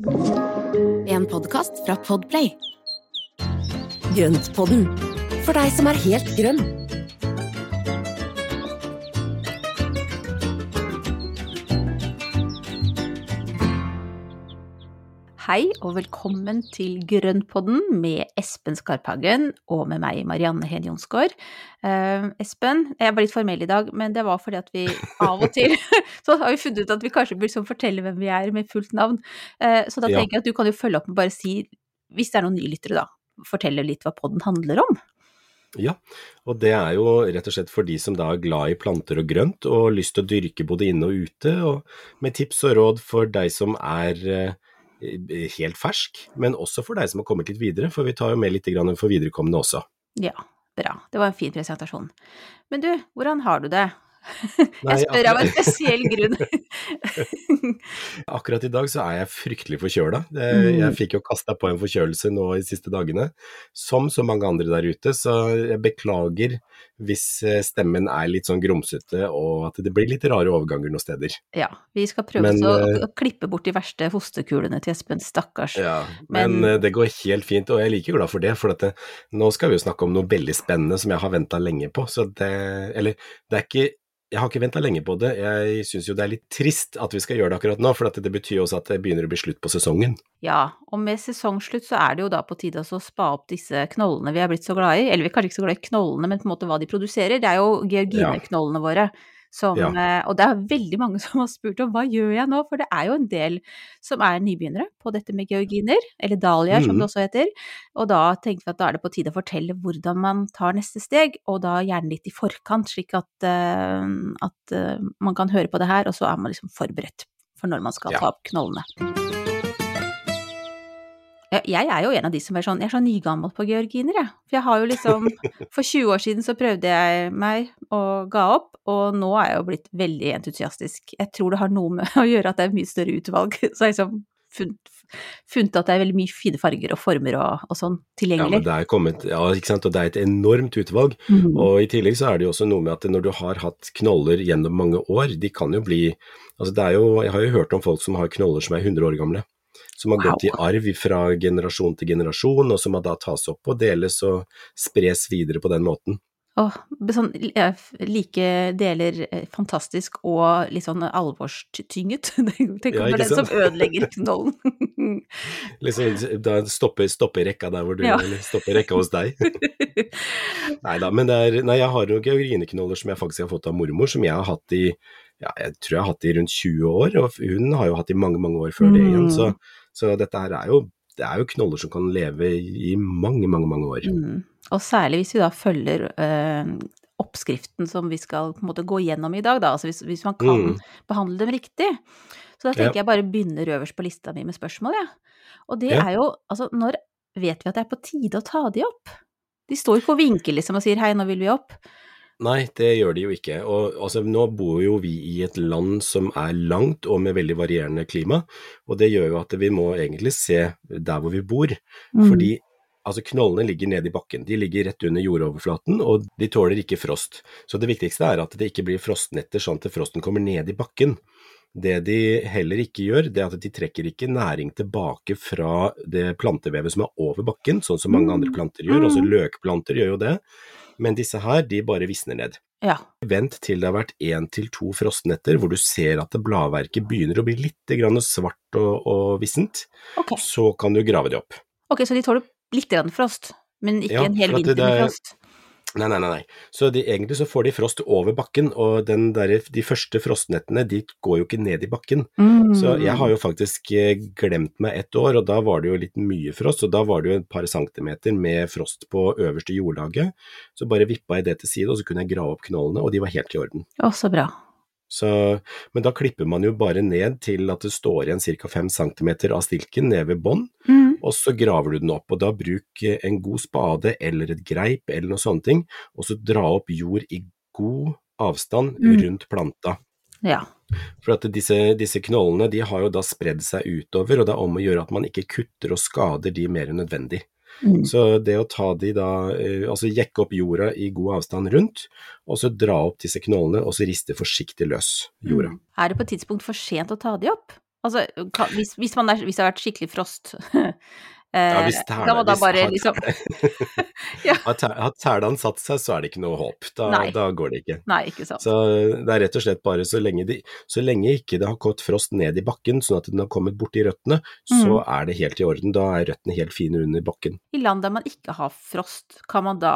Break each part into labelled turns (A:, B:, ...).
A: En podkast fra Podplay. Grøntpodden, for deg som er helt grønn.
B: Hei og velkommen til Grønnpodden med Espen Skarphagen og med meg, Marianne Hed Jonsgaard. Uh, Espen, jeg var litt formell i dag, men det var fordi at vi av og til så har vi funnet ut at vi kanskje bør liksom fortelle hvem vi er med fullt navn. Uh, så da tenker jeg at du kan jo følge opp med bare si, hvis det er noen nylyttere da, fortelle litt hva podden handler om.
C: Ja, og det er jo rett og slett for de som da er glad i planter og grønt og lyst til å dyrke både inne og ute, og med tips og råd for deg som er eh, helt fersk, men også for deg som har kommet litt videre, for vi tar jo med litt for viderekommende også.
B: Ja, bra. Det var en fin presentasjon. Men du, hvordan har du det?
C: Nei,
B: jeg spør av en spesiell grunn.
C: Akkurat i dag så er jeg fryktelig forkjøla.
B: Mm.
C: Jeg fikk jo kasta på en forkjølelse nå de siste dagene, som så mange andre der ute, så jeg beklager hvis eh, stemmen er litt sånn grumsete og at det blir litt rare overganger noen steder.
B: Ja, vi skal prøve
C: Men,
B: å,
C: eh,
B: å klippe bort de verste hostekulene til Espen, stakkars.
C: Ja, men,
B: Men-
C: eh, det går helt fint, og jeg er like glad for det. For at det, nå skal vi jo snakke om noe veldig spennende som jeg har venta lenge på. Så det Eller, det er ikke Jeg har ikke venta lenge på det. Jeg syns jo det er litt trist at vi skal gjøre det akkurat nå, for det betyr jo også at det begynner å bli slutt på sesongen.
B: Ja, og med sesongslutt så er det jo da på tide å spa opp disse knollene vi er blitt så glad i. Eller vi er kanskje ikke så glad i knollene, men på en måte hva de produserer. Det er jo georgineknollene våre. Som,
C: Ja.
B: eh, Og det er veldig mange som har spurt om hva gjør jeg nå, for det er jo en del som er nybegynnere på dette med georginer, eller dahliaer som
C: Mhm.
B: det også heter. Og da tenkte vi at da er det på tide å fortelle hvordan man tar neste steg, og da gjerne litt i forkant, slik at, uh, at uh, man kan høre på det her, og så er man liksom forberedt for når man skal
C: Ja.
B: ta opp knollene. Ja, Jeg er jo en av de som er sånn, jeg er så nygammel på georginer, jeg. For jeg har jo liksom, for 20 år siden så prøvde jeg meg og ga opp, og nå er jeg jo blitt veldig entusiastisk. Jeg tror det har noe med å gjøre at det er mye større utvalg, så jeg liksom funnet, funnet at det er veldig mye fine farger og former og, og sånn
C: Ja,
B: tilgjengelig.
C: det er kommet, ja, ikke sant, og det er et enormt utvalg.
B: Mhm.
C: Og i tillegg så er det jo også noe med at når du har hatt knoller gjennom mange år, de kan jo bli Altså det er jo Jeg har jo hørt om folk som har knoller som er 100 år gamle. Som har
B: Wow.
C: gått i arv fra generasjon til generasjon, og som da tas opp og deles og spres videre på den måten.
B: Åh, sånn eh, like deler eh, fantastisk og litt sånn alvorstynget. Tenk
C: Ja,
B: om det er den som ødelegger knollen.
C: Liksom, da stopper, stopper rekka der hvor du
B: Ja.
C: Eller stopper rekka hos deg. nei da, men det er Nei, jeg har noen georgineknoller som jeg faktisk har fått av mormor, som jeg har hatt i ja, jeg tror jeg har hatt i rundt 20 år, og hun har jo hatt i mange, mange år før det igjen.
B: Mm.
C: Så, så dette her er jo, det er jo knoller som kan leve i mange, mange, mange år.
B: Mm. Og særlig hvis vi da følger øh, oppskriften som vi skal på en måte gå gjennom i dag, da, altså hvis, hvis man kan
C: Mm.
B: behandle dem riktig. Så da tenker
C: Ja.
B: jeg bare begynner øverst på lista mi med spørsmål, jeg. Og det
C: Ja.
B: er jo, altså når vet vi at det er på tide å ta de opp? De står jo ikke og vinker liksom og sier hei, nå vil vi opp.
C: Nei, det gjør de jo ikke. Og altså, nå bor jo vi i et land som er langt og med veldig varierende klima, og det gjør jo at vi må egentlig se der hvor vi bor.
B: Mm.
C: Fordi altså, knollene ligger nede i bakken, de ligger rett under jordoverflaten, og de tåler ikke frost. Så det viktigste er at det ikke blir frostnetter sånn at frosten kommer ned i bakken. Det de heller ikke gjør, det er at de trekker ikke næring tilbake fra det plantevevet som er over bakken, sånn som mange
B: Mm.
C: andre planter gjør. Altså
B: Mm.
C: løkplanter gjør jo det. Men disse her, de bare visner ned.
B: Ja.
C: Vent til det har vært én til to frostnetter hvor du ser at det bladverket begynner å bli litt svart og, og vissent.
B: Okay.
C: Så kan du grave det opp.
B: ok, så de tåler litt frost, men ikke
C: Ja,
B: en hel vinter med frost.
C: Nei, nei, nei. Så de, egentlig så får de frost over bakken, og den der, de første frostnettene de går jo ikke ned i bakken.
B: Mm.
C: Så jeg har jo faktisk eh, glemt meg ett år, og da var det jo litt mye frost. Og da var det jo et par centimeter med frost på øverste jordlaget. Så bare vippa jeg det til side, og så kunne jeg grave opp knollene, og de var helt i orden.
B: Å, så bra.
C: Så, men da klipper man jo bare ned til at det står igjen ca. 5 cm av stilken ned ved bånn,
B: Mm.
C: Og så graver du den opp. Og da bruk eh, en god spade eller et greip eller noe sånne ting, og så dra opp jord i god avstand
B: Mm.
C: rundt planta.
B: Ja.
C: For at disse, disse knollene de har jo da spredd seg utover, og det er om å gjøre at man ikke kutter og skader de mer enn nødvendig.
B: Mm.
C: Så det å ta de da, eh, altså jekke opp jorda i god avstand rundt, og så dra opp disse knollene og så riste forsiktig løs jorda.
B: Mm. Er det på et tidspunkt for sent å ta de opp? Altså, hvis, hvis, man er, hvis det har vært skikkelig frost
C: Ja,
B: eh,
C: hvis tæla,
B: da
C: hvis
B: bare
C: har
B: liksom Ja.
C: har tæ- har tælan satt seg, så er det ikke noe håp. Da, da går det ikke.
B: Nei, ikke sant.
C: Så det er rett og slett bare så lenge, de, så lenge ikke det har gått frost ned i bakken, sånn at den har kommet borti røttene, så
B: Mm.
C: er det helt i orden. Da er røttene helt fine under bakken.
B: I land der man ikke har frost, kan man da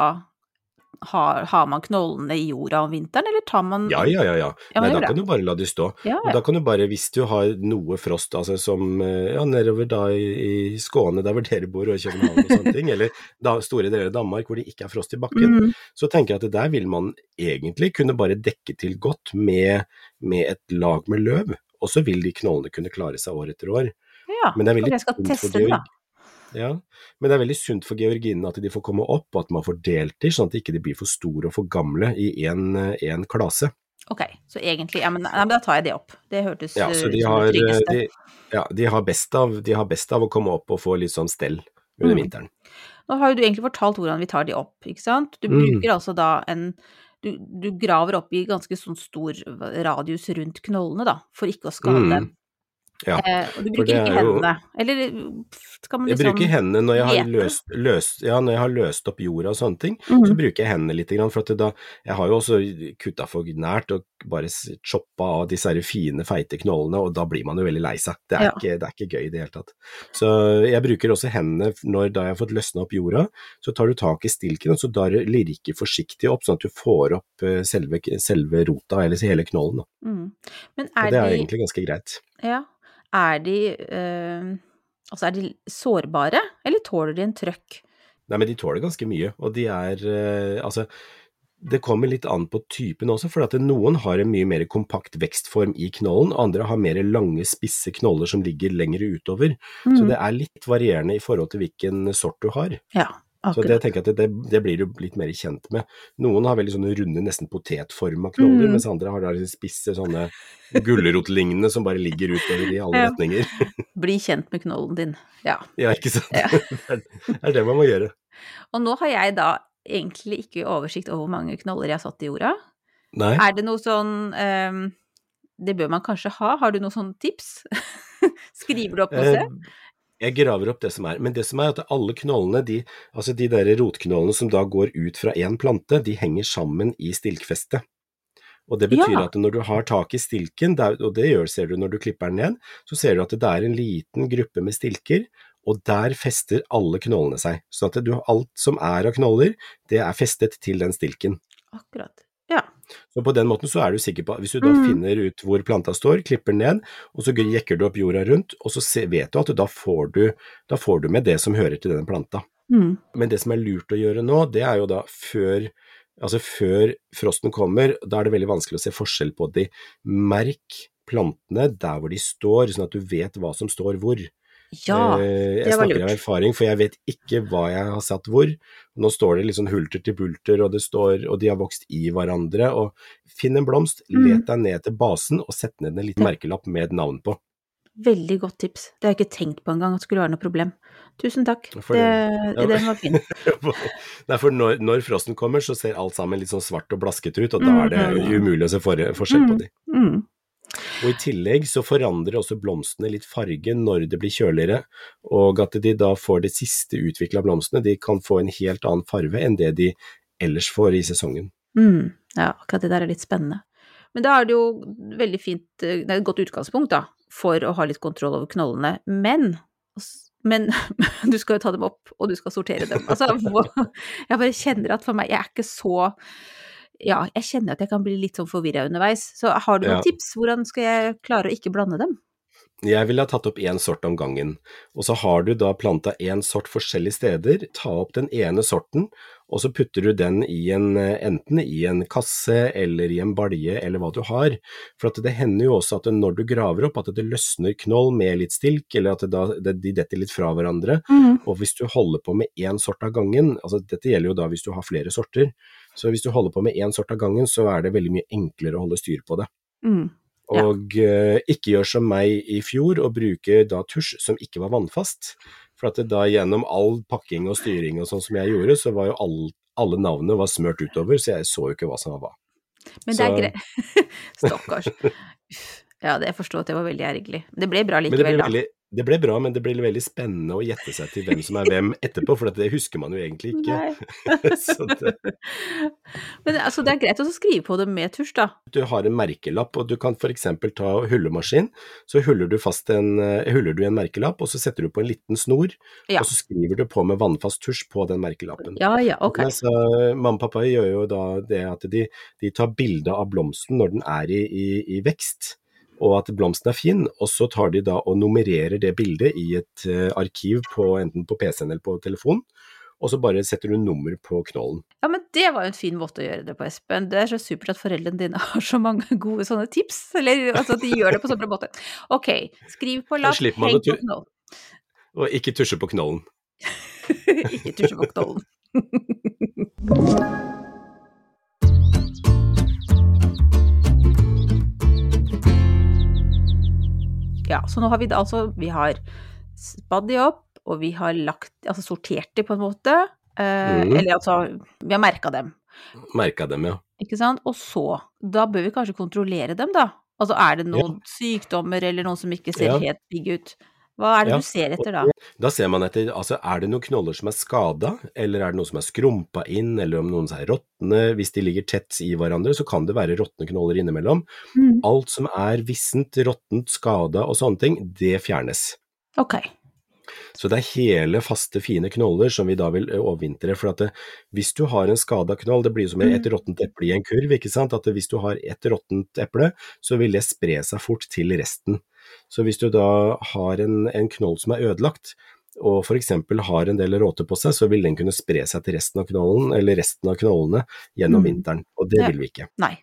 B: ha, Har man knollene i jorda om vinteren, eller tar man
C: Ja, ja, ja. ja.
B: Ja,
C: Nei, da kan du bare la de stå.
B: Ja,
C: Og da kan du bare, hvis du har noe frost, altså som eh, ja, nedover da i, i Skåne, der hvor dere bor, og København og sånne ting, eller da, store deler av Danmark hvor det ikke er frost i bakken,
B: mm.
C: så tenker jeg at der vil man egentlig kunne bare dekke til godt med, med et lag med løv, og så vil de knollene kunne klare seg år etter år.
B: ja.
C: Men det er veldig
B: jeg skal teste det, da.
C: Ja, men det er veldig sunt for georginene at de får komme opp, og at man får delt de, sånn at de ikke blir for store og for gamle i én klase.
B: Ok, så egentlig Ja, men, ja, men da tar jeg det opp. Det hørtes
C: Ja,
B: eh,
C: så de
B: som det tryggeste.
C: de, ja, de, har best av, de har best av å komme opp og få litt sånn stell under
B: Mm.
C: vinteren.
B: Nå har jo du egentlig fortalt hvordan vi tar de opp, ikke sant? Du
C: Mm.
B: bruker altså da en du, du graver opp i ganske sånn stor radius rundt knollene, da, for ikke å skade
C: Mm.
B: dem.
C: Ja,
B: Eh, du bruker ikke
C: hendene. jo-.
B: Eller skal man
C: Jeg
B: liksom
C: bruker hendene når jeg har løst, løst, ja, når jeg har løst opp jorda og sånne ting.
B: Mhm.
C: Så bruker jeg hendene litt, grann, for da, jeg har jo også kutta for nært og bare choppa av disse her fine, feite knollene, og da blir man jo veldig lei seg. Det
B: Ja.
C: det er ikke gøy i det hele tatt. Så jeg bruker også hendene når da jeg har fått løsna opp jorda, så tar du tak i stilken og så drar du lirker forsiktig opp, sånn at du får opp eh, selve, selve rota, eller hele knollen.
B: Mm.
C: Det er
B: de
C: egentlig ganske greit.
B: Ja. Er de eh, Altså, er de sårbare, eller tåler de en trøkk?
C: Nei, men de tåler ganske mye, og de er eh, Altså, det kommer litt an på typen også, for at noen har en mye mer kompakt vekstform i knollen, andre har mer lange, spisse knoller som ligger lengre utover. Så
B: Mm.
C: det er litt varierende i forhold til hvilken sort du har.
B: Ja,
C: Så det, jeg tenker at det, det blir du litt mer kjent med. Noen har veldig sånne runde, nesten potetforma knoller,
B: Mm.
C: mens andre har da spisse sånne gulrotlignende som bare ligger utover i alle
B: Ja.
C: retninger.
B: Bli kjent med knollen din. Ja.
C: Ja, ikke sant.
B: Ja.
C: det er det man må gjøre.
B: Og nå har jeg da egentlig ikke oversikt over hvor mange knoller jeg har satt i jorda.
C: Nei.
B: Er det noe sånn um, Det bør man kanskje ha. Har du noen sånne tips? Skriver du opp noe
C: Eh? Jeg graver opp det som er, men det som er at alle knollene, de, altså de der rotknollene som da går ut fra én plante, de henger sammen i stilkfestet. Og det betyr
B: Ja.
C: at når du har tak i stilken, og det gjør, ser du når du klipper den ned, så ser du at det er en liten gruppe med stilker, og der fester alle knollene seg. Så at du, alt som er av knoller, det er festet til den stilken.
B: Akkurat.
C: Så på den måten så er du sikker på, hvis du da
B: Mm.
C: finner ut hvor planta står, klipper den ned, og så jekker du opp jorda rundt, og så vet du at da får du, da får du med det som hører til denne planta.
B: Mm.
C: Men det som er lurt å gjøre nå, det er jo da før, altså før frosten kommer, da er det veldig vanskelig å se forskjell på de. Merk plantene der hvor de står, sånn at du vet hva som står hvor.
B: Ja.
C: det jeg
B: det var
C: snakker av erfaring, for jeg vet ikke hva jeg har satt hvor. Nå står det sånn hulter til bulter, og, det står, og de har vokst i hverandre. og Finn en blomst,
B: Mm.
C: let deg ned til basen og sett ned en liten merkelapp med et navn på.
B: Veldig godt tips. Det har jeg ikke tenkt på engang at skulle være noe problem. Tusen takk.
C: For
B: Det,
C: det- ja.
B: den var fin.
C: Nei, for når, når frosten kommer, så ser alt sammen litt sånn svart og blaskete ut, og da er det
B: Mm.
C: umulig å se for, forskjell på
B: Mm.
C: de.
B: Mm.
C: Og I tillegg så forandrer også blomstene litt farge når det blir kjøligere, og at de da får det siste utvikla blomstene, de kan få en helt annen farve enn det de ellers får i sesongen.
B: Mm. Ja, akkurat det der er litt spennende. Men da er det jo veldig fint, eh, det er et godt utgangspunkt da, for å ha litt kontroll over knollene. Men, men du skal jo ta dem opp, og du skal sortere dem. Altså, jeg bare kjenner at for meg, jeg er ikke så ja, jeg kjenner at jeg kan bli litt sånn forvirra underveis. Så har du noen
C: Ja.
B: tips? Hvordan skal jeg klare å ikke blande dem?
C: Jeg ville ha tatt opp én sort om gangen, og så har du da planta én sort forskjellige steder. Ta opp den ene sorten, og så putter du den i en, eh, enten i en kasse eller i en balje eller hva du har. For at det hender jo også at når du graver opp, at det løsner knoll med litt stilk, eller at det da, det, de detter litt fra hverandre. Og hvis du holder på med én sort av gangen, altså dette gjelder jo da hvis du har flere sorter, så hvis du holder på med én sort av gangen, så er det veldig mye enklere å holde styr på det.
B: Mm. Ja.
C: Og eh, ikke gjør som meg i fjor og bruke da tusj som ikke var vannfast. For at det da gjennom all pakking og styring og sånn som jeg gjorde, så var jo all, alle navnene var smørt utover, så jeg så jo ikke hva som var hva.
B: Men det er greit. Stakkars. Ja, det jeg forstår at det var veldig ergerlig. Det ble bra likevel,
C: ble,
B: da.
C: veldig, det ble bra, men det blir veldig spennende å gjette seg til hvem som er hvem etterpå, for det husker man jo egentlig ikke. Det,
B: Men altså, det er greit å skrive på det med tusj, da.
C: du har en merkelapp, og du kan f.eks. ta hullemaskin. Så huller du, fast en, eh, huller du en merkelapp, og så setter du på en liten snor,
B: Ja.
C: og så skriver du på med vannfast tusj på den merkelappen.
B: Ja ja, ok.
C: Men altså, mamma og pappa gjør jo da det at de, de tar bilde av blomsten når den er i, i, i vekst, og at blomsten er fin, og så tar de da og nummererer det bildet i et eh, arkiv på, enten på PC-en eller på telefon, og så bare setter du nummer på knollen.
B: Ja, men det var jo en fin måte å gjøre det på, Espen. Det er så supert at foreldrene dine har så mange gode sånne tips, eller altså at de gjør det på sånn måte. Ok, skriv på lapp, heng på knollen.
C: Og ikke tusje på knollen.
B: Ikke tusje på knollen. Ja, så nå har vi da altså Vi har spadd de opp, og vi har lagt Altså sortert de, på en måte. Eh,
C: mm.
B: Eller altså Vi har merka dem.
C: Merka dem, ja.
B: Ikke sant? Og så, da bør vi kanskje kontrollere dem, da. Altså er det noen sykdommer eller noen som ikke ser
C: Ja.
B: helt digg ut? Hva er det
C: Ja,
B: du ser etter da?
C: Da ser man etter altså er det noen knoller som er skada, eller er det noe som er skrumpa inn, eller om noen er råtne. Hvis de ligger tett i hverandre, så kan det være råtne knoller innimellom.
B: Mm.
C: Alt som er vissent, råttent, skada og sånne ting, det fjernes.
B: Ok.
C: Så det er hele, faste, fine knoller som vi da vil overvintre. For at det, hvis du har en skada knoll, det blir som et
B: Mm.
C: råttent eple i en kurv, ikke sant. At det, hvis du har et råttent eple, så vil det spre seg fort til resten. Så hvis du da har en, en knoll som er ødelagt, og f.eks. har en del råte på seg, så vil den kunne spre seg til resten av knollen, eller resten av knollene, gjennom
B: Mm.
C: vinteren. Og det
B: Ja.
C: vil vi ikke.
B: Nei.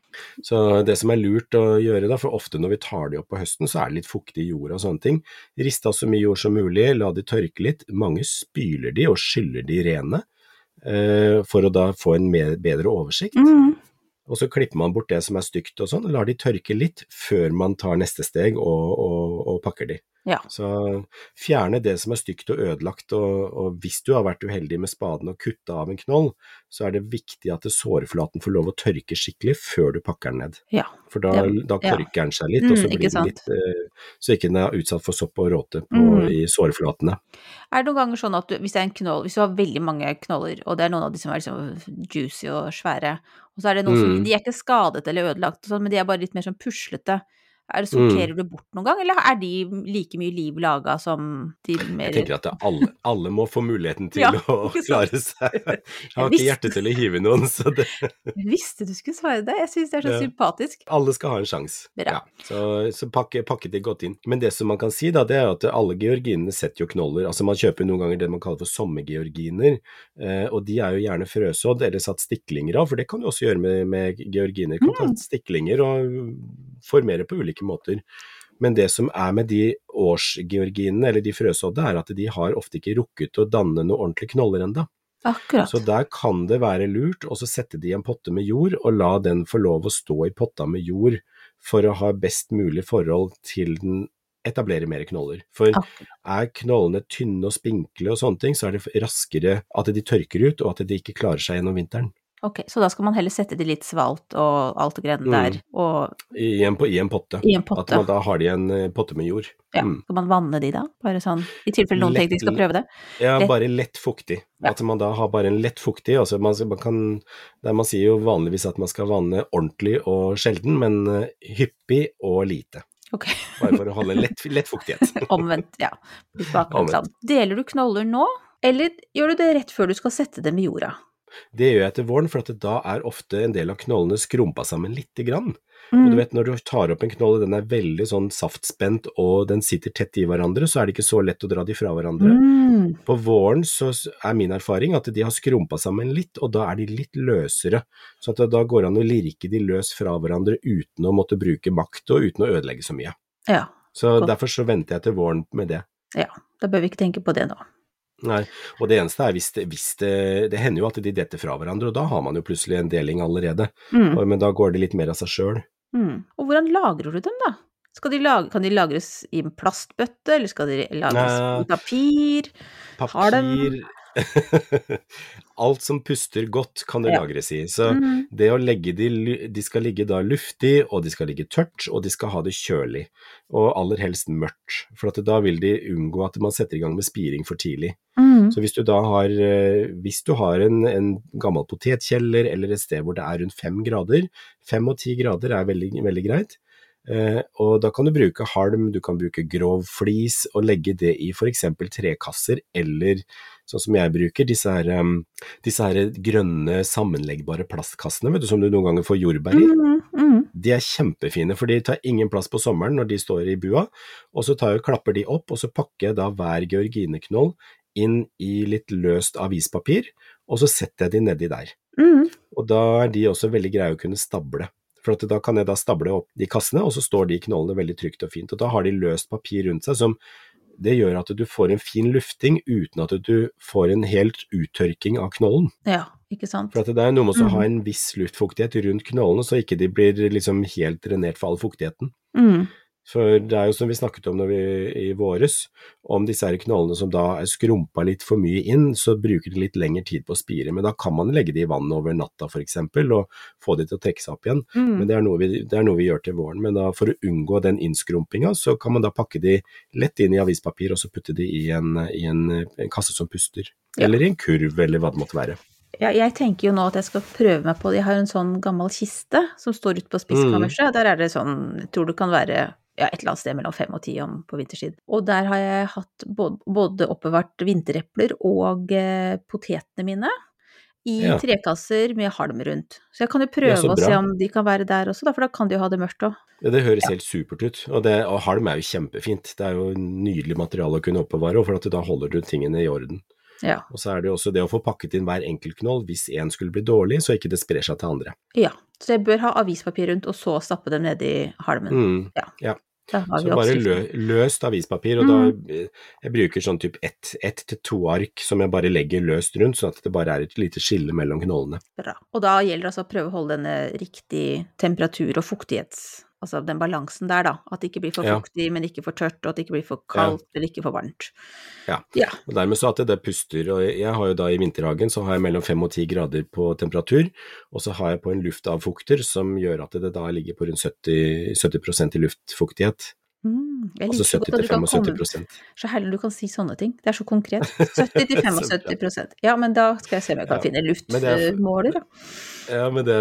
C: Så det som er lurt å gjøre da, for ofte når vi tar de opp på høsten, så er det litt fuktig i jorda og sånne ting. Rist av så mye jord som mulig, la de tørke litt. Mange spyler de og skyller de rene, eh, for å da få en mer, bedre oversikt.
B: Mm.
C: Og så klipper man bort det som er stygt og sånn, og lar de tørke litt før man tar neste steg og, og, og pakker de.
B: Ja.
C: Så fjerne det som er stygt og ødelagt, og, og hvis du har vært uheldig med spaden og kutta av en knoll, så er det viktig at sårflaten får lov å tørke skikkelig før du pakker den ned.
B: Ja.
C: For da, da
B: ja.
C: den seg litt,
B: Mm,
C: og så
B: ikke
C: blir den litt eh, Så ikke den er utsatt for sopp og råte på,
B: Mm.
C: i sårflatene.
B: Er det noen ganger sånn at du, hvis knoll, hvis du har veldig mange knoller, og det er noen av de som er liksom juicy og svære, og så er det noen som,
C: Mm.
B: de er ikke skadet eller ødelagt, sånn, men de er bare litt mer sånn puslete. Er det, sorterer du bort noen gang, eller er de like mye liv laga som de mer
C: Jeg tenker at alle, alle må få muligheten til
B: Ja,
C: å klare seg. Jeg har ikke hjerte til å hive noen, så det,
B: Jeg visste du skulle svare det, jeg syns det er så
C: Ja.
B: sympatisk.
C: alle skal ha en sjanse. Ja, så så pakke, pakke det godt inn. Men det som man kan si, da, det er at alle georginene setter jo knoller. Altså Man kjøper noen ganger det man kaller for sommergeorginer, eh, og de er jo gjerne frøsådd eller satt stiklinger av, for det kan du også gjøre med, med georginer. Du kan ta stiklinger og formere på ulike måter. Men det som er med de årsgeorginene, eller de frøsådde, er at de har ofte ikke rukket å danne noen ordentlige knoller ennå.
B: Akkurat.
C: Så der kan det være lurt å sette de i en potte med jord, og la den få lov å stå i potta med jord for å ha best mulig forhold til den etablerer mer knoller. For
B: Akkurat.
C: er knollene tynne og spinkle og sånne ting, så er det raskere at de tørker ut, og at de ikke klarer seg gjennom vinteren.
B: Ok, så da skal man heller sette de litt svalt og alt det greiene
C: Mm.
B: der, og
C: I en, i en potte.
B: i en
C: At
B: potte.
C: man da har de en eh, potte med jord.
B: Ja.
C: Mm.
B: Skal man vanne de da? Bare sånn, i tilfelle noen tenker de skal prøve det?
C: Ja,
B: Lett-
C: bare lett fuktig.
B: Ja.
C: At man da har bare en lett fuktig. Altså man, man, kan, man sier jo vanligvis at man skal vanne ordentlig og sjelden, men eh, hyppig og lite.
B: Ok,
C: Bare for å holde lett, lett fuktighet.
B: omvendt, ja.
C: Omvendt.
B: sånn. Deler du knoller nå, eller gjør du det rett før du skal sette dem i jorda?
C: Det gjør jeg til våren, for at da er ofte en del av knollene skrumpa sammen lite grann. Og du
B: Mm.
C: vet når du tar opp en knoll, og den er veldig sånn saftspent og den sitter tett i hverandre, så er det ikke så lett å dra de fra hverandre.
B: Mm.
C: På våren så er min erfaring at de har skrumpa sammen litt, og da er de litt løsere. Så at det da går an å lirke de løs fra hverandre uten å måtte bruke makt og uten å ødelegge så mye.
B: Ja,
C: Så
B: Godt.
C: derfor så venter jeg til våren med det.
B: ja. Da bør vi ikke tenke på det nå.
C: Nei, og det eneste er hvis det, hvis det Det hender jo at de detter fra hverandre, og da har man jo plutselig en deling allerede.
B: Mm.
C: Men da går det litt mer av seg sjøl.
B: Mm. Og hvordan lagrer du dem, da? Skal de lage, kan de lagres i en plastbøtte, eller skal de lagres i papir? Har de...
C: Papir Alt som puster godt, kan det
B: Ja.
C: lagres i. Så
B: mm.
C: det å legge de De skal ligge da luftig, og de skal ligge tørt, og de skal ha det kjølig. Og aller helst mørkt, for da vil de unngå at man setter i gang med spiring for tidlig.
B: Mm.
C: Så hvis du da har, eh, hvis du har en, en gammel potetkjeller eller et sted hvor det er rundt fem grader, fem og ti grader er veldig, veldig greit, eh, og da kan du bruke halm, du kan bruke grov flis og legge det i f.eks. trekasser eller sånn som jeg bruker, disse her, disse her grønne sammenleggbare plastkassene vet du, som du noen ganger får jordbær i.
B: Mm, Mhm.
C: De er kjempefine, for de tar ingen plass på sommeren når de står i bua, og så tar jeg klapper de opp, og så pakker jeg da hver georgineknoll inn i litt løst avispapir, og så setter jeg de nedi der.
B: Mhm.
C: Og da er de også veldig greie å kunne stable. For at da kan jeg da stable opp de kassene, og så står de knollene veldig trygt og fint. Og da har de løst papir rundt seg som det gjør at du får en fin lufting uten at du får en helt uttørking av knollen.
B: Ja, ikke sant.
C: For at det er noe med å ha
B: Mhm.
C: en viss luftfuktighet rundt knollene, så ikke de blir liksom helt drenert for all fuktigheten.
B: Mhm.
C: For det er jo som vi snakket om når vi, i våres, om disse her knollene som da er skrumpa litt for mye inn, så bruker de litt lengre tid på å spire. Men da kan man legge de i vann over natta f.eks. og få de til å trekke seg opp igjen.
B: Mm.
C: Men det er, vi, det er noe vi gjør til våren. Men da for å unngå den innskrumpinga, så kan man da pakke de lett inn i avispapir og så putte de i en, i en, en kasse som puster.
B: Ja.
C: Eller i en kurv, eller hva det måtte være.
B: Ja, jeg tenker jo nå at jeg skal prøve meg på Jeg har en sånn gammel kiste som står ute på spiskammerset. Der er det sånn Jeg tror det kan være ja, et eller annet sted mellom fem og ti om på vinterstid. Og der har jeg hatt både, både oppbevart vinterepler og eh, potetene mine i
C: Ja.
B: trekasser med halm rundt. Så jeg kan jo prøve å se om de kan være der også, da, for da kan de jo ha det mørkt òg.
C: Ja, det høres helt supert ut. Og, det, og halm er jo kjempefint. Det er jo nydelig materiale å kunne oppbevare, og for at da holder du tingene i orden.
B: Ja.
C: Og så er det jo også det å få pakket inn hver enkelt knoll hvis én skulle bli dårlig, så ikke det sprer seg til andre.
B: ja. Så jeg bør ha avispapir rundt, og så stappe dem nedi halmen.
C: Mm.
B: Ja. ja.
C: Så bare lø, løst avispapir, og da eh, Jeg bruker sånn type ett ett til to ark som jeg bare legger løst rundt, sånn at det bare er et lite skille mellom knollene.
B: Bra. Og da gjelder det altså å prøve å holde denne riktig temperatur og fuktighets... Altså den balansen der, da. At det ikke blir for
C: Ja.
B: fuktig, men ikke for tørt, og at det ikke blir for kaldt eller ikke for varmt.
C: Ja.
B: Ja.
C: Og dermed så at det puster, og jeg har jo da i vinterhagen så har jeg mellom fem og ti grader på temperatur, og så har jeg på en luftavfukter som gjør at det da ligger på rundt 70, 70% i luftfuktighet.
B: Mm, jeg
C: Altså 70
B: godt at
C: til
B: du kan komme
C: 75
B: Så herlig du kan si sånne ting. Det er så konkret. 70 til 75% Ja, men da skal jeg se om jeg kan
C: Ja,
B: finne
C: er-
B: luftmåler, da.
C: Ja, men det,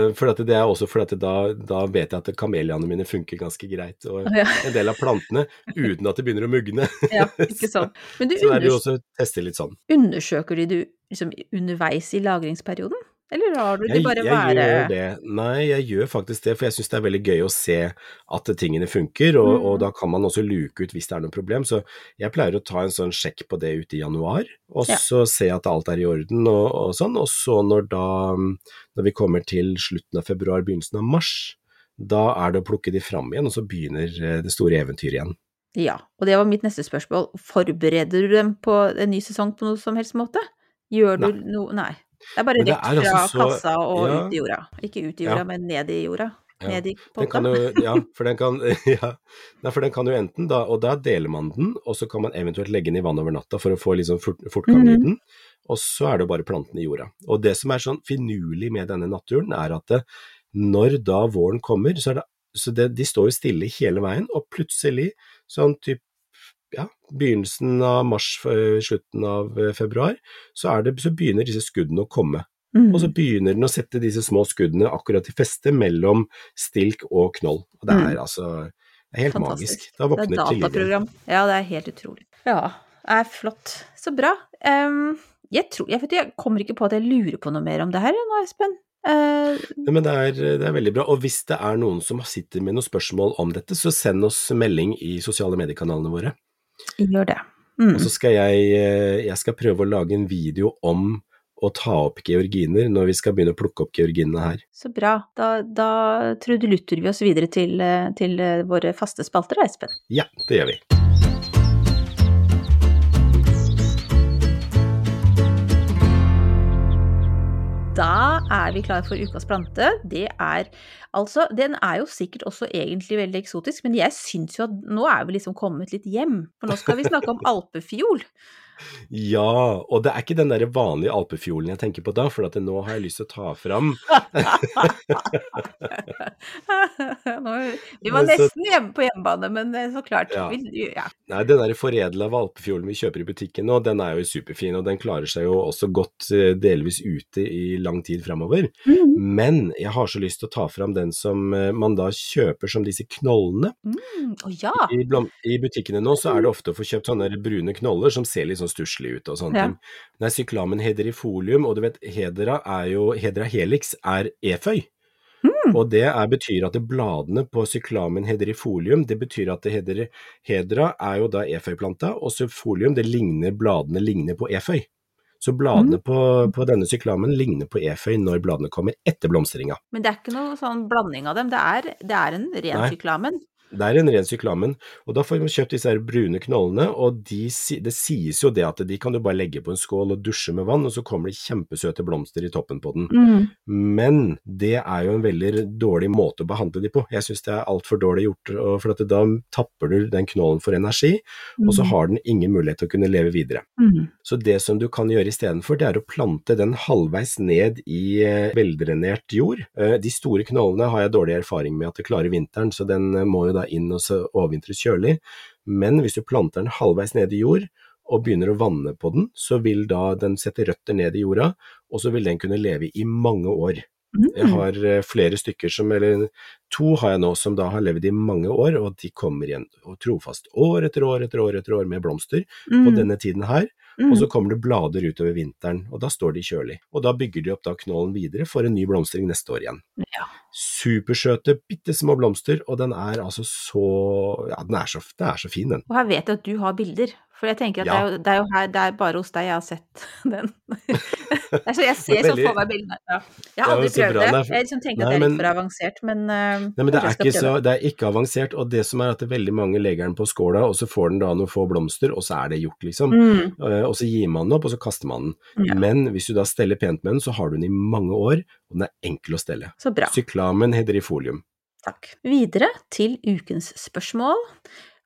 C: det er også fordi da, da vet jeg at kameliaene mine funker ganske greit, og
B: Ja,
C: en del av plantene uten at det begynner å mugne.
B: ja, ikke sant. Men du,
C: Så er det jo også å teste litt sånn.
B: undersøker de du liksom underveis i lagringsperioden? Eller lar du de
C: Jeg,
B: bare
C: jeg
B: være
C: gjør det. Nei, jeg gjør faktisk det, for jeg syns det er veldig gøy å se at tingene funker, og,
B: Mm.
C: og da kan man også luke ut hvis det er noe problem. Så jeg pleier å ta en sånn sjekk på det ute i januar, og
B: Ja.
C: så se at alt er i orden og, og sånn. Og så når da, når vi kommer til slutten av februar, begynnelsen av mars, da er det å plukke de fram igjen, og så begynner eh, det store eventyret igjen.
B: Ja, og det var mitt neste spørsmål. Forbereder du dem på en ny sesong på noe som helst måte? Gjør du
C: Nei.
B: noe Nei. Det er bare rett
C: er altså
B: fra
C: så-
B: kassa og
C: ja.
B: ut i jorda. Ikke ut i
C: Ja.
B: jorda, men ned i jorda.
C: Ja. Jo, ja, for den kan, ja. Nei, for den kan jo enten da, og da deler man den, og så kan man eventuelt legge den i vann over natta for å få liksom fort, fortgang i
B: Mhm.
C: den, og så er det bare plantene i jorda. Og det som er sånn finurlig med denne naturen, er at det, når da våren kommer, så er det, så det, de står jo stille hele veien, og plutselig, sånn typ, ja, begynnelsen av mars, eh, slutten av eh, februar, så, er det, så begynner disse skuddene å komme.
B: Mm.
C: Og så begynner den å sette disse små skuddene akkurat i feste mellom stilk og knoll. Og det er altså det er helt
B: Fantastisk.
C: magisk. Da
B: Det
C: våkner
B: er
C: til liv igjen.
B: dataprogram. Ja, det er helt utrolig. Ja, det er flott. Så bra. Um, jeg tror jeg, vet, jeg kommer ikke på at jeg lurer på noe mer om det her nå, Espen. Uh,
C: Nei, Men det er, det er veldig bra. Og hvis det er noen som sitter med noen spørsmål om dette, så send oss melding i sosiale mediekanalene våre.
B: Gjør det. Mm.
C: Og så skal jeg, eh, jeg skal prøve å lage en video om å ta opp georginer når vi skal begynne å plukke opp georginene her.
B: Så bra. Da, da trudelutter vi oss videre til, eh, til eh, våre faste spalter, da, Espen.
C: Ja, det gjør vi.
B: Da er vi klare for ukas plante. Det er altså Den er jo sikkert også egentlig veldig eksotisk, men jeg syns jo at nå er vi liksom kommet litt hjem. For nå skal vi snakke om alpefiol.
C: Ja, og det er ikke den der vanlige alpefjolen jeg tenker på da, for at nå har jeg lyst til å ta fram
B: Nå, vi var nesten hjemme på hjemmebane, men eh, så klart.
C: Ja.
B: Vi, ja.
C: Nei, den der foredla valpefiolen vi kjøper i butikken nå, den er jo superfin, og den klarer seg jo også godt eh, delvis ute i lang tid framover. Men jeg har så lyst til å ta fram den som eh, man da kjøper som disse knollene.
B: Mm, ja.
C: I, I butikkene nå så er det ofte å få kjøpt sånne brune knoller som ser litt sånn stusslige ut og sånne
B: Ja.
C: ting. Nei, cyklamen hederifolium, og du vet hedera er jo Hedra helix er eføy.
B: Mm.
C: Og det er, betyr at det bladene på cyklamen hederifolium, det betyr at det hedere, hedra er jo da eføyplanta, og subfolium det ligner, bladene ligner på eføy. Så bladene
B: Mm.
C: på, på denne cyklamen ligner på eføy når bladene kommer etter blomstringa.
B: Men det er ikke noe sånn blanding av dem. Det er, det er en ren
C: Nei.
B: cyklamen.
C: Det er en ren syklamen. og da får vi kjøpt disse her brune knollene, og de, det sies jo det at de kan du bare legge på en skål og dusje med vann, og så kommer det kjempesøte blomster i toppen på den.
B: Mm.
C: Men det er jo en veldig dårlig måte å behandle de på. Jeg synes det er altfor dårlig gjort, for at da tapper du den knollen for energi, og så har den ingen mulighet til å kunne leve videre.
B: Mm.
C: Så det som du kan gjøre istedenfor, det er å plante den halvveis ned i eh, veldrenert jord. Eh, De store knollene har jeg dårlig erfaring med at det klarer vinteren, så den eh, må jo da inn og så overvintres kjølig. Men hvis du planter den halvveis ned i jord, og begynner å vanne på den, så vil da den sette røtter ned i jorda, og så vil den kunne leve i mange år. Jeg
B: Mm.
C: har eh, flere stykker som, eller to har jeg nå som da har levd i mange år, og de kommer igjen og trofast år etter år etter år etter år med blomster på
B: Mm.
C: denne tiden her,
B: Mm.
C: og så kommer det blader utover vinteren, og da står de kjølig. Og da bygger de opp da knollen videre for en ny blomstring neste år igjen.
B: Ja.
C: Supersøte, bitte små blomster, og den er altså så, ja den er så, den er så fin den.
B: Og her vet jeg at du har bilder, for jeg tenker at
C: Ja.
B: det, er jo, det er jo her, det er bare hos deg jeg har sett den. Det er jeg ser sånn for meg bildene. Ja. Jeg har aldri
C: jo
B: prøvd
C: bra,
B: det. Jeg liksom tenker at det er litt for avansert, men, eh,
C: Nei, men det er, ikke så, det er ikke avansert, og det som er at det er veldig mange legger den på skåla, og så får den da noen få blomster, og så er det gjort, liksom.
B: Mm.
C: Eh, Og så gir man den opp, og så kaster man den.
B: Ja.
C: Men hvis du da steller pent med den, så har du den i mange år, og den er enkel å stelle.
B: Så bra.
C: Syklamen hedrifolium.
B: Takk. Videre til ukens spørsmål.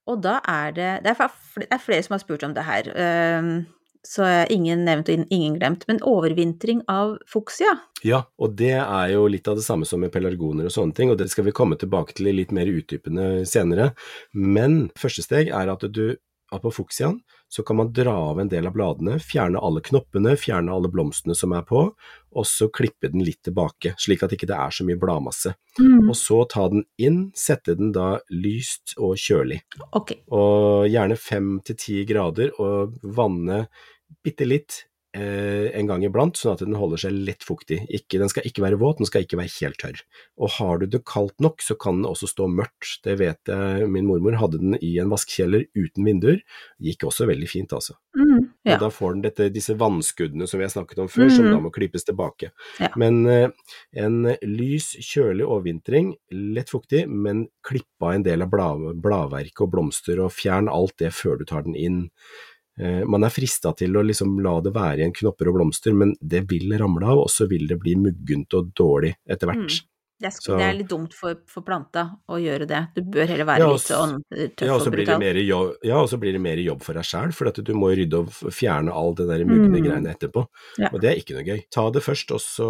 B: Og da er det Det er, er flere som har spurt om det her. ehm, Så ingen nevnt og ingen glemt. Men overvintring av fuksia?
C: Ja, og det er jo litt av det samme som med pelargoner og sånne ting, og det skal vi komme tilbake til litt mer utdypende senere. Men første steg er at du fuksiaen så kan man dra av en del av bladene, fjerne alle knoppene, fjerne alle blomstene som er på, og så klippe den litt tilbake, slik at ikke det er så mye bladmasse.
B: Mm.
C: Og så ta den inn, sette den da lyst og kjølig.
B: Okay.
C: og gjerne fem til ti grader, og vanne bitte litt en gang iblant, sånn at den holder seg lett fuktig. Ikke, den skal ikke være våt, den skal ikke være helt tørr. Og har du det kaldt nok, så kan den også stå mørkt. Det vet jeg, min mormor hadde den i en vaskekjeller uten vinduer. Gikk også veldig fint, altså.
B: Mm. Ja.
C: Og da får den dette, disse vannskuddene som vi har snakket om før, som
B: Mhm.
C: da må klippes tilbake.
B: Ja.
C: Men eh, en lys, kjølig overvintring, lett fuktig, men klipp av en del av blad, bladverk og blomster, og fjern alt det før du tar den inn. Eh, man er frista til å liksom la det være igjen knopper og blomster, men det vil ramle av, og så vil det bli muggent og dårlig etter hvert.
B: Det, er, det er litt dumt for, for planta å gjøre det. Du bør heller være
C: Ja, også,
B: litt sånn eh, tøff
C: Ja, og
B: brutal.
C: jobb, ja, og så blir det mer jobb for deg sjæl, for at du må rydde og fjerne all det der mugne
B: Mm.
C: greiene etterpå.
B: Ja.
C: Og det er ikke noe gøy. Ta det først, og så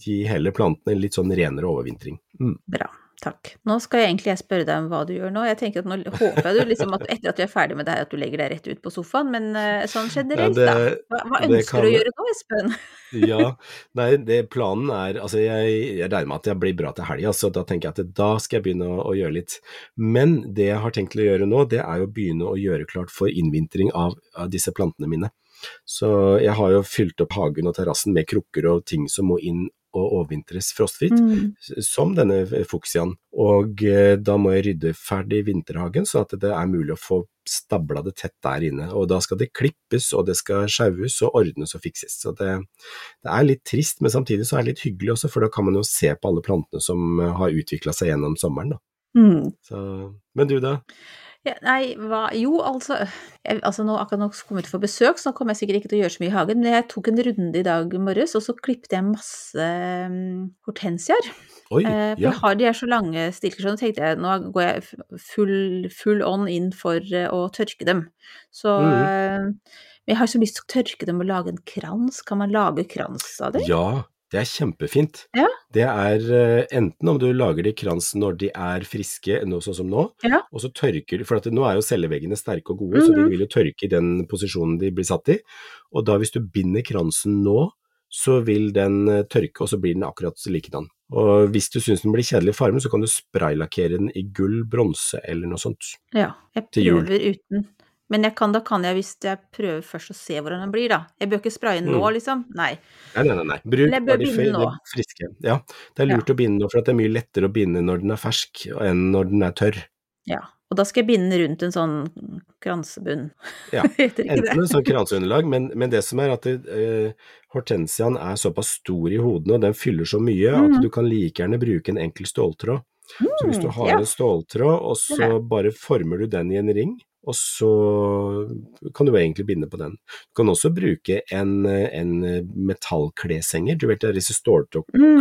C: gi heller plantene en litt sånn renere overvintring. Mm.
B: Bra. Takk. Nå skal jeg egentlig spørre deg om hva du gjør nå. Jeg tenker at Nå håper jeg du liksom at etter at du er ferdig med det her, at du legger deg rett ut på sofaen, men eh, sånn generelt,
C: Ja,
B: da. Hva, hva ønsker
C: kan
B: du å gjøre nå, Espen?
C: Ja, nei, det planen er Altså, jeg, jeg regner med at jeg blir bra til helga, så da tenker jeg at da skal jeg begynne å, å gjøre litt. Men det jeg har tenkt å gjøre nå, det er å begynne å gjøre klart for innvintring av, av disse plantene mine. Så jeg har jo fylt opp hagen og terrassen med krukker og ting som må inn og overvintres frostfritt.
B: Mm.
C: som denne fuksiaen. Og eh, da må jeg rydde ferdig vinterhagen, sånn at det er mulig å få stabla det tett der inne. Og da skal det klippes, og det skal sjaues og ordnes og fikses. Så det, det er litt trist, men samtidig så er det litt hyggelig også, for da kan man jo se på alle plantene som eh, har utvikla seg gjennom sommeren. Da.
B: Mm.
C: Så, men du da?
B: Ja, nei, hva Jo, altså, jeg, altså nå, Akkurat nå kom jeg ut for besøk, så nå kommer jeg sikkert ikke til å gjøre så mye i hagen. Men jeg tok en runde i dag morges, og så klippet jeg masse um, hortensiaer.
C: Oi,
B: Eh, for
C: ja.
B: har de er så lange stilker, så nå tenkte jeg nå går jeg full, full on inn for uh, å tørke dem. Så mm. uh, jeg har så lyst til å tørke dem og lage en krans. Kan man lage krans av dem?
C: Ja, det er kjempefint.
B: Ja.
C: Det er eh, enten om du lager det i krans når de er friske, sånn som nå,
B: Ja.
C: og så tørker du For at nå er jo celleveggene sterke og gode, så de
B: Mhm.
C: vil jo tørke i den posisjonen de blir satt i. Og da hvis du binder kransen nå, så vil den eh, tørke, og så blir den akkurat likedan. Og hvis du syns den blir kjedelig i fargen, så kan du spraylakkere den i gull, bronse eller noe sånt.
B: Ja, jeg prøver uten. Men kan, da kan jeg hvis jeg prøver først å se hvordan den blir, da. Jeg bør ikke spraye nå,
C: Mm.
B: liksom. Nei.
C: Nei, nei, nei. Bruk bare de friske. Ja, det er lurt å binde nå, for det er mye lettere å binde når den er fersk enn når den er tørr.
B: Ja. Og da skal jeg binde rundt en sånn kransebunn.
C: Ja, Enten en sånn kranseunderlag, men, men det som er at det, eh, hortensiaen er såpass stor i hodene, og den fyller så mye,
B: mm.
C: at du kan like gjerne bruke en enkel ståltråd. Så hvis du
B: Mm,
C: har
B: ja.
C: en ståltråd, og så bare former du den i en ring, og så kan du egentlig binde på den. Du kan også bruke en, en metallkleshenger, du vet det er disse
B: Mm.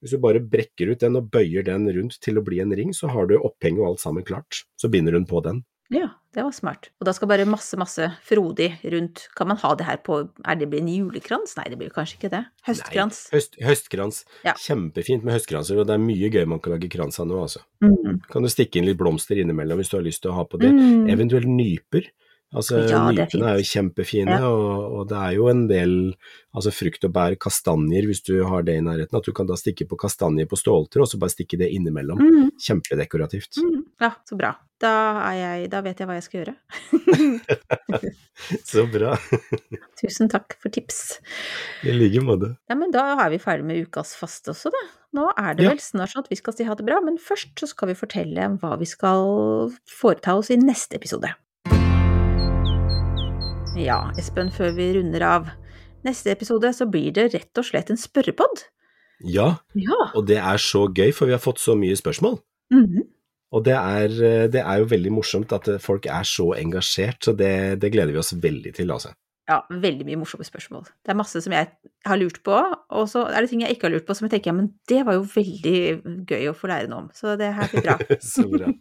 C: Hvis du bare brekker ut den og bøyer den rundt til å bli en ring, så har du opphenget og alt sammen klart. Så binder hun på den.
B: Ja, det var smart. Og da skal bare masse, masse frodig rundt. Kan man ha det her på Er det blir en julekrans? Nei, det blir kanskje ikke det. Høstkrans.
C: Nei, høst, høstkrans.
B: Ja.
C: Kjempefint med høstkranser, og det er mye gøy man kan lage krans av nå, altså.
B: Mm.
C: Kan du stikke inn litt blomster innimellom hvis du har lyst til å ha på det.
B: Mm.
C: Eventuelt nyper. Altså,
B: Ja,
C: nypene er jo kjempefine,
B: Ja.
C: og, og det er jo en del altså frukt og bær, kastanjer, hvis du har det i nærheten, at du kan da stikke på kastanjer på ståltråd, og så bare stikke det innimellom.
B: Mm.
C: Kjempedekorativt.
B: Mm. Ja, så bra. Da, er jeg, da vet jeg hva jeg skal gjøre.
C: Så bra.
B: Tusen takk for tips.
C: I like måte.
B: Ja, men da er vi ferdig med ukas faste også, da. Nå er det
C: Ja.
B: vel snart sånn at vi skal si ha det bra, men først så skal vi fortelle hva vi skal foreta oss i neste episode. Ja, Espen, før vi runder av. Neste episode så blir det rett og slett en spørrepod.
C: Ja,
B: Ja.
C: og det er så gøy, for vi har fått så mye spørsmål.
B: Mhm.
C: Og det er, det er jo veldig morsomt at folk er så engasjert, så det, det gleder vi oss veldig til, altså.
B: Ja, veldig mye morsomme spørsmål. Det er masse som jeg har lurt på, og så er det ting jeg ikke har lurt på som jeg tenker ja, men det var jo veldig gøy å få lære noe om. Så det her blir bra.
C: Så bra.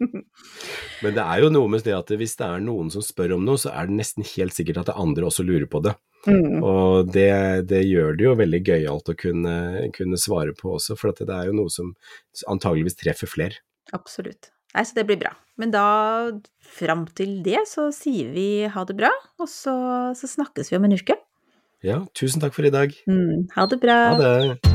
C: Men det er jo noe med det at hvis det er noen som spør om noe, så er det nesten helt sikkert at det andre også lurer på det.
B: Mm.
C: Og det, det gjør det jo veldig gøyalt å kunne, kunne svare på også, for at det er jo noe som antageligvis treffer flere.
B: Absolutt. Nei, så det blir bra. Men da, fram til det, så sier vi ha det bra, og så, så snakkes vi om en uke.
C: Ja, tusen takk for i dag.
B: Mm, ha det bra.
C: Ha det.